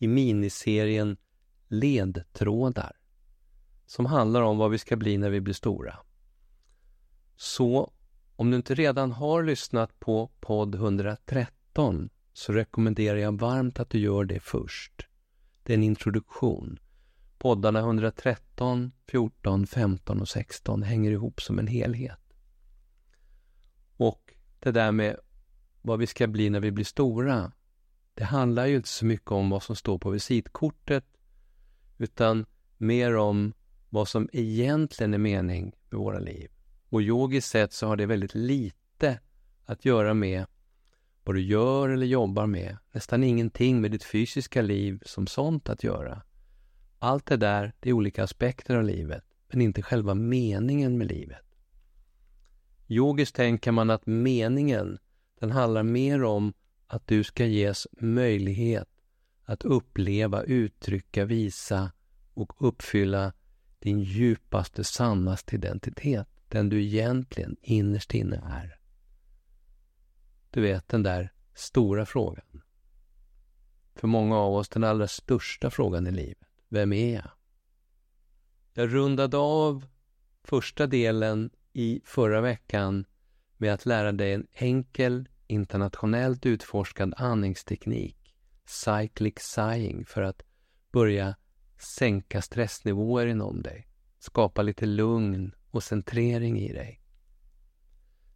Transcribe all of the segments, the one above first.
i miniserien Ledtrådar som handlar om vad vi ska bli när vi blir stora. Så om du inte redan har lyssnat på podd 113 så rekommenderar jag varmt att du gör det först. Det är en introduktion. Poddarna 113, 14, 15 och 16 hänger ihop som en helhet. Och det där med vad vi ska bli när vi blir stora, det handlar ju inte så mycket om vad som står på visitkortet utan mer om vad som egentligen är mening med våra liv. Och yogiskt sett så har det väldigt lite att göra med vad du gör eller jobbar med. Nästan ingenting med ditt fysiska liv som sånt att göra. Allt det där, det är olika aspekter av livet, men inte själva meningen med livet. Yogiskt tänker man att meningen, den handlar mer om att du ska ges möjlighet att uppleva, uttrycka, visa och uppfylla din djupaste, sannaste identitet. Den du egentligen innerst inne är. Du vet den där stora frågan. För många av oss den allra största frågan i livet. Vem är jag? Jag rundade av första delen i förra veckan med att lära dig en enkel, internationellt utforskad andningsteknik, cyclic sighing, för att börja sänka stressnivåer inom dig, skapa lite lugn och centrering i dig.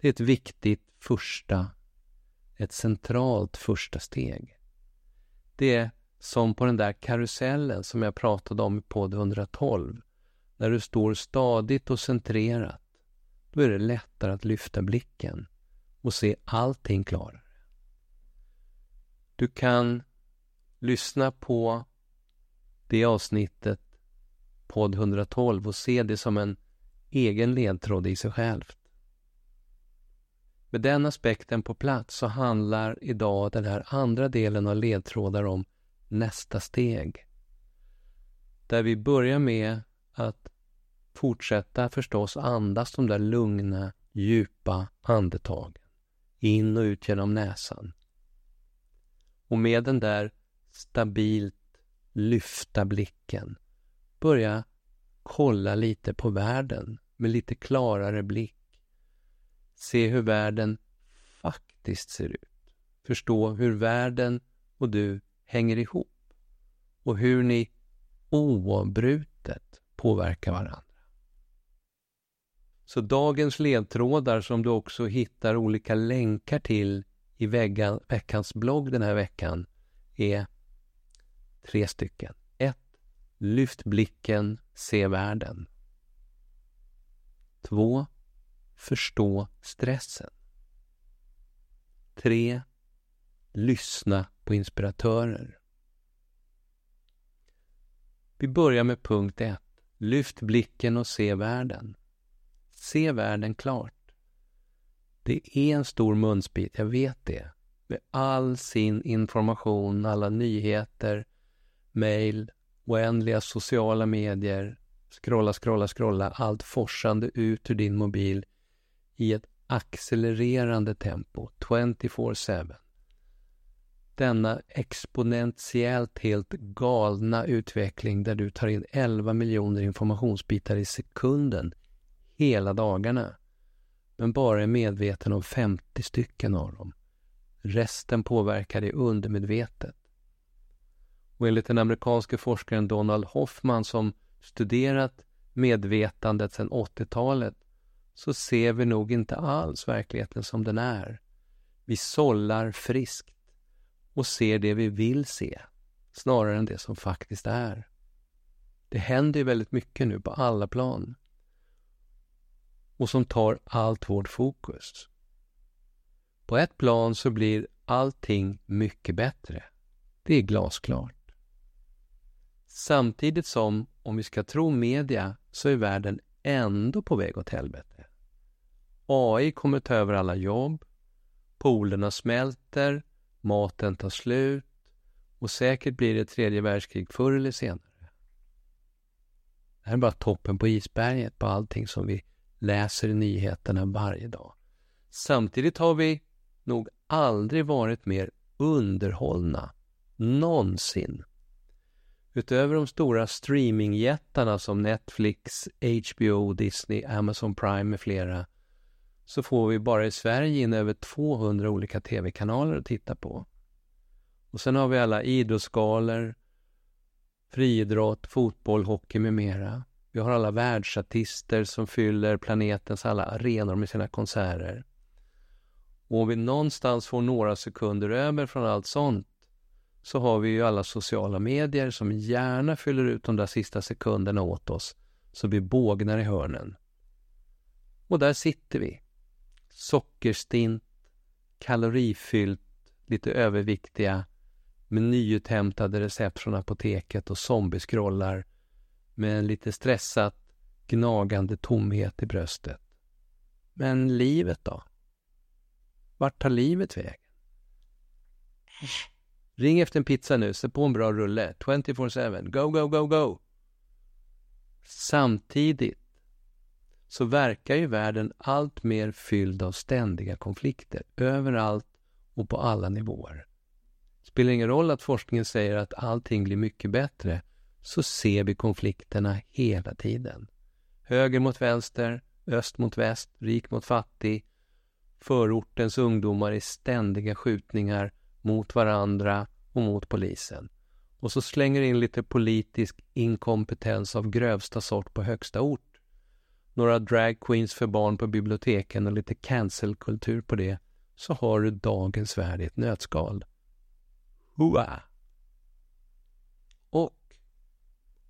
Det är ett viktigt första, ett centralt första steg. Det är som på den där karusellen som jag pratade om i podd 112. När du står stadigt och centrerat, då är det lättare att lyfta blicken och se allting klarare. Du kan lyssna på det avsnittet, podd 112, och se det som en egen ledtråd i sig självt. Med den aspekten på plats så handlar idag den här andra delen av ledtrådar om nästa steg. Där vi börjar med att fortsätta förstås andas de där lugna, djupa andetagen. In och ut genom näsan. Och med den där stabilt lyfta blicken. Börja kolla lite på världen med lite klarare blick. Se hur världen faktiskt ser ut. Förstå hur världen och du hänger ihop och hur ni oavbrutet påverkar varandra. Så dagens ledtrådar som du också hittar olika länkar till i veckans blogg den här veckan är tre stycken. 1. Lyft blicken, se världen. 2. Förstå stressen. 3. Lyssna på inspiratörer. Vi börjar med punkt 1. Lyft blicken och se världen. Se världen klart. Det är en stor munsbit, jag vet det. Med all sin information, alla nyheter, mejl, oändliga sociala medier, scrolla, scrolla, scrolla, allt forsande ut ur din mobil i ett accelererande tempo, 24-7. Denna exponentiellt helt galna utveckling där du tar in 11 miljoner informationsbitar i sekunden hela dagarna, men bara är medveten om 50 stycken av dem. Resten påverkar dig undermedvetet. Och enligt den amerikanske forskaren Donald Hoffman som studerat medvetandet sedan 80-talet så ser vi nog inte alls verkligheten som den är. Vi sållar friskt och ser det vi vill se snarare än det som faktiskt är. Det händer ju väldigt mycket nu på alla plan och som tar allt vårt fokus. På ett plan så blir allting mycket bättre. Det är glasklart. Samtidigt som, om vi ska tro media, så är världen ändå på väg åt helvete. AI kommer ta över alla jobb, polerna smälter, maten tar slut och säkert blir det tredje världskrig förr eller senare. Det här är bara toppen på isberget på allting som vi läser nyheterna varje dag. Samtidigt har vi nog aldrig varit mer underhållna, någonsin. Utöver de stora streamingjättarna som Netflix, HBO, Disney, Amazon Prime med flera så får vi bara i Sverige in över 200 olika tv-kanaler att titta på. Och sen har vi alla idrottsgalor, friidrott, fotboll, hockey med mera. Vi har alla världsartister som fyller planetens alla arenor med sina konserter. Och om vi någonstans får några sekunder över från allt sånt så har vi ju alla sociala medier som gärna fyller ut de där sista sekunderna åt oss så vi bågnar i hörnen. Och där sitter vi. Sockerstint, kalorifyllt, lite överviktiga med nyuthämtade recept från apoteket och zombieskrollar med en lite stressat, gnagande tomhet i bröstet. Men livet då? Vart tar livet vägen? Ring efter en pizza nu, sätt på en bra rulle. 24-7. Go, go, go, go! Samtidigt så verkar ju världen allt mer fylld av ständiga konflikter överallt och på alla nivåer. Spelar ingen roll att forskningen säger att allting blir mycket bättre så ser vi konflikterna hela tiden. Höger mot vänster, öst mot väst, rik mot fattig. Förortens ungdomar i ständiga skjutningar mot varandra och mot polisen. Och så slänger in lite politisk inkompetens av grövsta sort på högsta ort. Några dragqueens för barn på biblioteken och lite cancelkultur på det, så har du dagens värld i ett nötskal. Hua! Och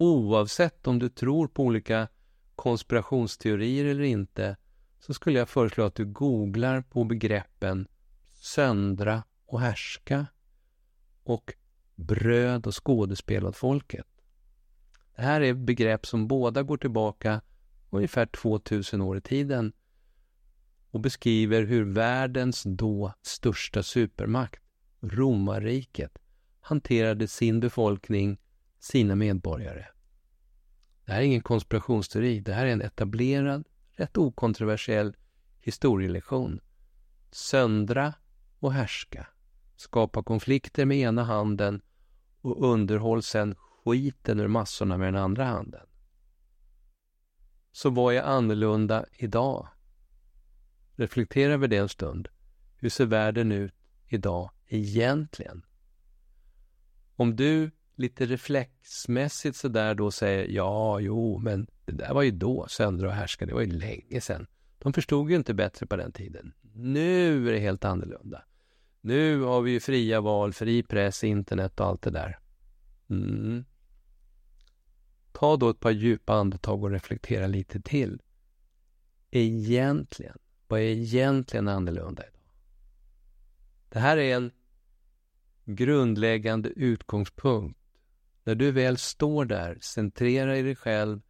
oavsett om du tror på olika konspirationsteorier eller inte så skulle jag föreslå att du googlar på begreppen söndra och härska och bröd och skådespel åt folket. Det här är begrepp som båda går tillbaka ungefär 2000 år i tiden och beskriver hur världens då största supermakt, romarriket, hanterade sin befolkning, sina medborgare. Det här är ingen konspirationsteori, det här är en etablerad, rätt okontroversiell historielektion. Söndra och härska skapa konflikter med ena handen och underhåll sen skiten ur massorna med den andra handen. Så vad är annorlunda idag? Reflektera över det en stund. Hur ser världen ut idag egentligen? Om du lite reflexmässigt sådär då säger ja, jo, men det där var ju då, söndra och härska, det var ju länge sedan. De förstod ju inte bättre på den tiden. Nu är det helt annorlunda. Nu har vi ju fria val, fri press, internet och allt det där. Mm. Ta då ett par djupa andetag och reflektera lite till. Egentligen, vad är egentligen annorlunda idag? Det här är en grundläggande utgångspunkt. När du väl står där, centrera i dig själv,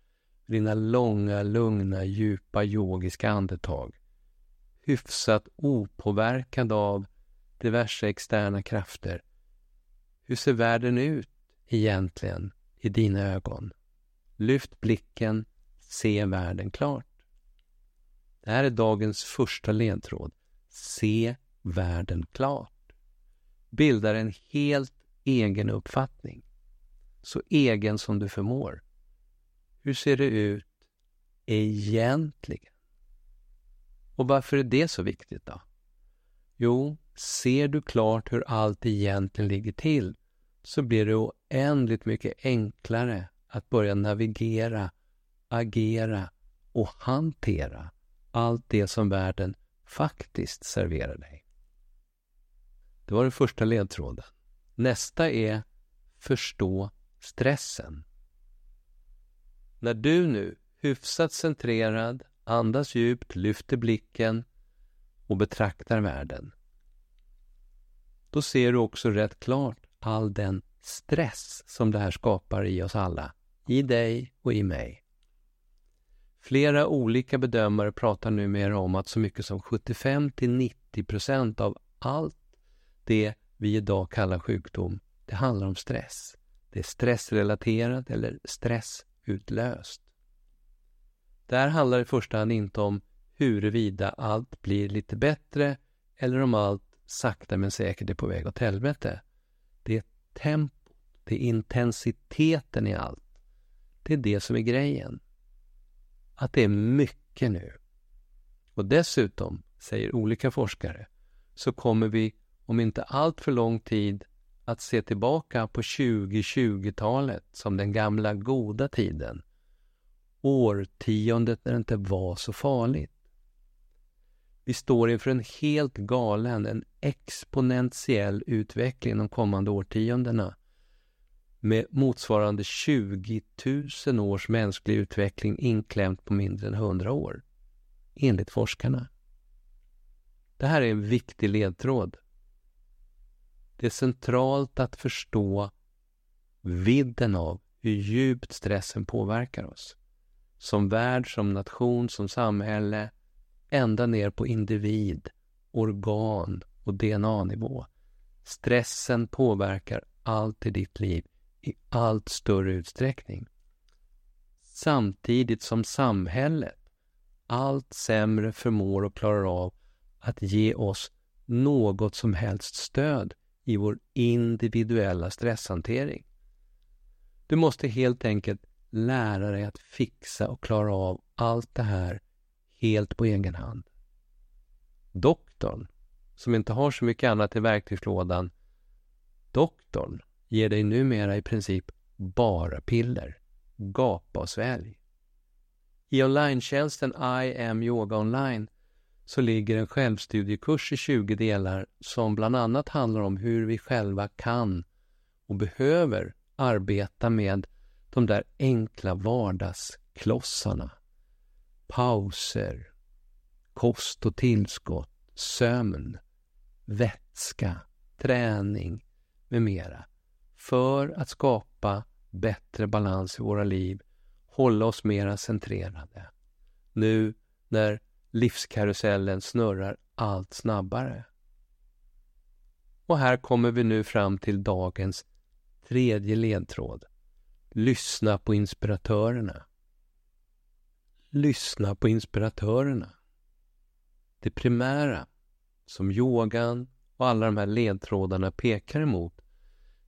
dina långa, lugna, djupa yogiska andetag. Hyfsat opåverkad av diverse externa krafter. Hur ser världen ut egentligen i dina ögon? Lyft blicken, se världen klart. Det här är dagens första ledtråd. Se världen klart. Bildar en helt egen uppfattning. Så egen som du förmår. Hur ser det ut egentligen? Och varför är det så viktigt då? Jo, ser du klart hur allt egentligen ligger till så blir det oändligt mycket enklare att börja navigera, agera och hantera allt det som världen faktiskt serverar dig. Det var den första ledtråden. Nästa är förstå stressen. När du nu, hyfsat centrerad, andas djupt, lyfter blicken och betraktar världen då ser du också rätt klart all den stress som det här skapar i oss alla, i dig och i mig. Flera olika bedömare pratar numera om att så mycket som 75 till 90 procent av allt det vi idag kallar sjukdom, det handlar om stress. Det är stressrelaterat eller stressutlöst. Där handlar det i första hand inte om huruvida allt blir lite bättre eller om allt sakta men säkert är på väg åt helvete. Det är tempot, det är intensiteten i allt. Det är det som är grejen. Att det är mycket nu. Och dessutom, säger olika forskare, så kommer vi om inte allt för lång tid att se tillbaka på 2020-talet som den gamla goda tiden. Årtiondet när det inte var så farligt. Vi står inför en helt galen, en exponentiell utveckling de kommande årtiondena med motsvarande 20 000 års mänsklig utveckling inklämt på mindre än 100 år, enligt forskarna. Det här är en viktig ledtråd. Det är centralt att förstå vidden av hur djupt stressen påverkar oss. Som värld, som nation, som samhälle, ända ner på individ, organ och DNA-nivå. Stressen påverkar allt i ditt liv i allt större utsträckning. Samtidigt som samhället allt sämre förmår och klarar av att ge oss något som helst stöd i vår individuella stresshantering. Du måste helt enkelt lära dig att fixa och klara av allt det här helt på egen hand. Doktorn, som inte har så mycket annat i verktygslådan, doktorn ger dig numera i princip bara piller. Gapa och svälj. I online I am yoga online så ligger en självstudiekurs i 20 delar som bland annat handlar om hur vi själva kan och behöver arbeta med de där enkla vardagsklossarna. Pauser, kost och tillskott, sömn, vätska, träning med mera för att skapa bättre balans i våra liv, hålla oss mera centrerade. Nu när livskarusellen snurrar allt snabbare. Och här kommer vi nu fram till dagens tredje ledtråd. Lyssna på inspiratörerna. Lyssna på inspiratörerna. Det primära som yogan och alla de här ledtrådarna pekar emot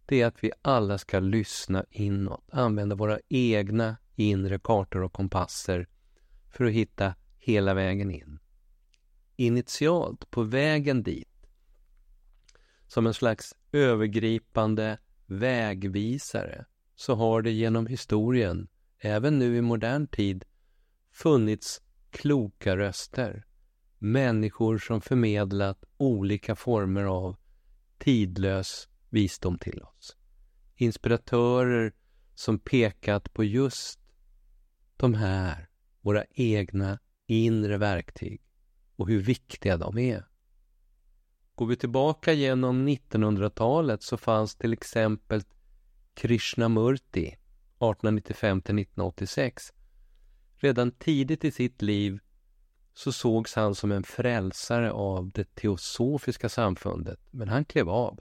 det är att vi alla ska lyssna inåt, använda våra egna inre kartor och kompasser för att hitta hela vägen in. Initialt, på vägen dit, som en slags övergripande vägvisare, så har det genom historien, även nu i modern tid, funnits kloka röster, människor som förmedlat olika former av tidlös visdom till oss. Inspiratörer som pekat på just de här, våra egna inre verktyg och hur viktiga de är. Går vi tillbaka genom 1900-talet så fanns till exempel Krishnamurti 1895 till 1986. Redan tidigt i sitt liv så sågs han som en frälsare av det teosofiska samfundet, men han klev av.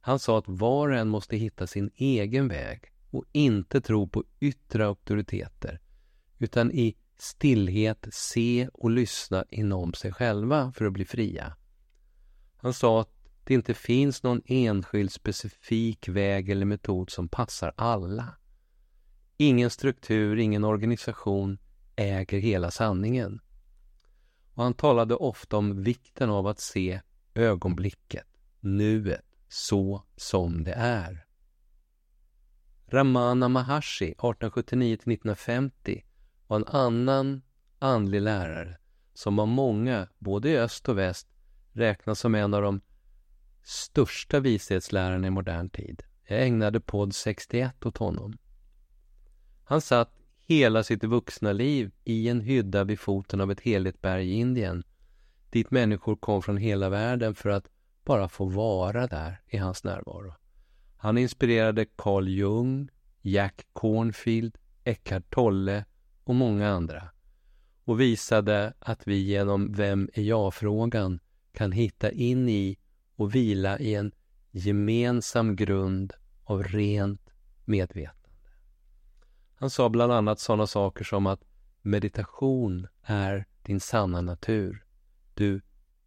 Han sa att var och en måste hitta sin egen väg och inte tro på yttre auktoriteter, utan i stillhet se och lyssna inom sig själva för att bli fria. Han sa att det inte finns någon enskild specifik väg eller metod som passar alla. Ingen struktur, ingen organisation äger hela sanningen. Och han talade ofta om vikten av att se ögonblicket, nuet, så som det är. Ramana Maharshi 1879-1950 var en annan andlig lärare som av många, både i öst och väst, räknas som en av de största vishetslärarna i modern tid. Jag ägnade podd 61 åt honom. Han satt hela sitt vuxna liv i en hydda vid foten av ett heligt berg i Indien dit människor kom från hela världen för att bara få vara där i hans närvaro. Han inspirerade Carl Jung, Jack Cornfield, Eckhart Tolle och många andra och visade att vi genom Vem är jag-frågan kan hitta in i och vila i en gemensam grund av rent medvetande. Han sa bland annat sådana saker som att meditation är din sanna natur. Du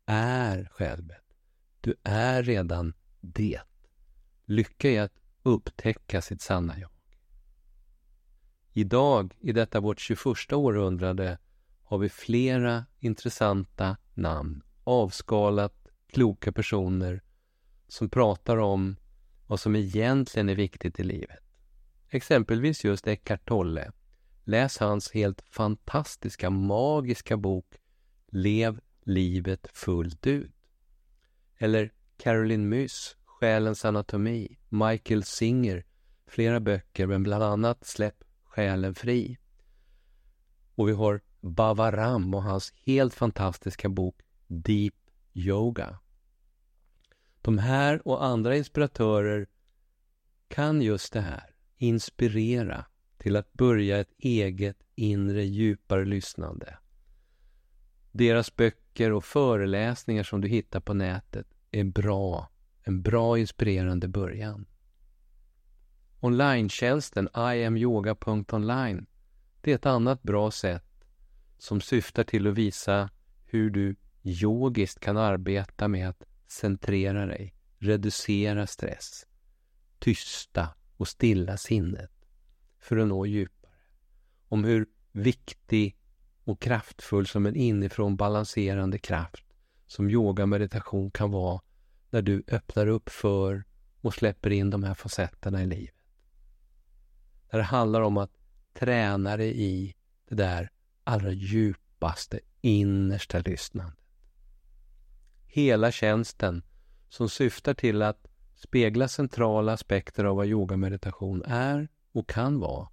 är självet. Du är redan det. Lycka är att upptäcka sitt sanna jag. Idag, i detta vårt 21 århundrade, har vi flera intressanta namn, avskalat kloka personer som pratar om vad som egentligen är viktigt i livet. Exempelvis just Eckart Tolle. Läs hans helt fantastiska, magiska bok Lev livet fullt ut. Eller Caroline Myss, Själens anatomi, Michael Singer, flera böcker, men bland annat Släpp själen fri. Och vi har Bavaram och hans helt fantastiska bok Deep Yoga. De här och andra inspiratörer kan just det här, inspirera till att börja ett eget inre djupare lyssnande. Deras böcker och föreläsningar som du hittar på nätet är bra, en bra inspirerande början. Online-tjänsten iamyoga.online det är ett annat bra sätt som syftar till att visa hur du yogiskt kan arbeta med att centrera dig, reducera stress, tysta och stilla sinnet för att nå djupare. Om hur viktig och kraftfull som en inifrån balanserande kraft som yoga meditation kan vara när du öppnar upp för och släpper in de här facetterna i livet. Där det handlar om att träna dig i det där allra djupaste, innersta lyssnandet. Hela tjänsten som syftar till att spegla centrala aspekter av vad yogameditation är och kan vara.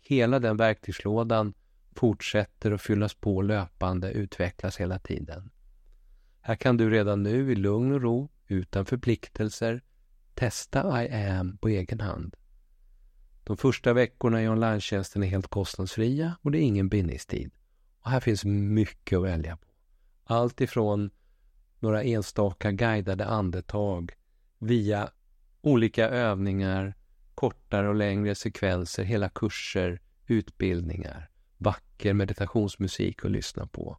Hela den verktygslådan fortsätter att fyllas på löpande, utvecklas hela tiden. Här kan du redan nu i lugn och ro, utan förpliktelser, testa I am på egen hand. De första veckorna i online är helt kostnadsfria och det är ingen bindningstid. Och här finns mycket att välja på. Allt ifrån några enstaka guidade andetag via olika övningar, kortare och längre sekvenser, hela kurser, utbildningar, vacker meditationsmusik att lyssna på.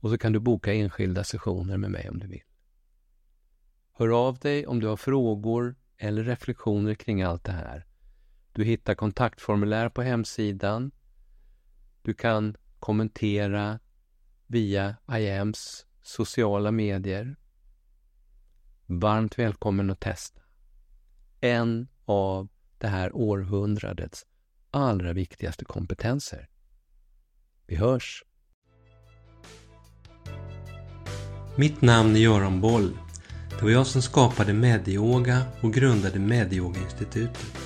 Och så kan du boka enskilda sessioner med mig om du vill. Hör av dig om du har frågor eller reflektioner kring allt det här. Du hittar kontaktformulär på hemsidan. Du kan kommentera via IAMs sociala medier. Varmt välkommen att testa. En av det här århundradets allra viktigaste kompetenser. Vi hörs! Mitt namn är Göran Boll. Det var jag som skapade Medyoga och grundade Medyoga-institutet.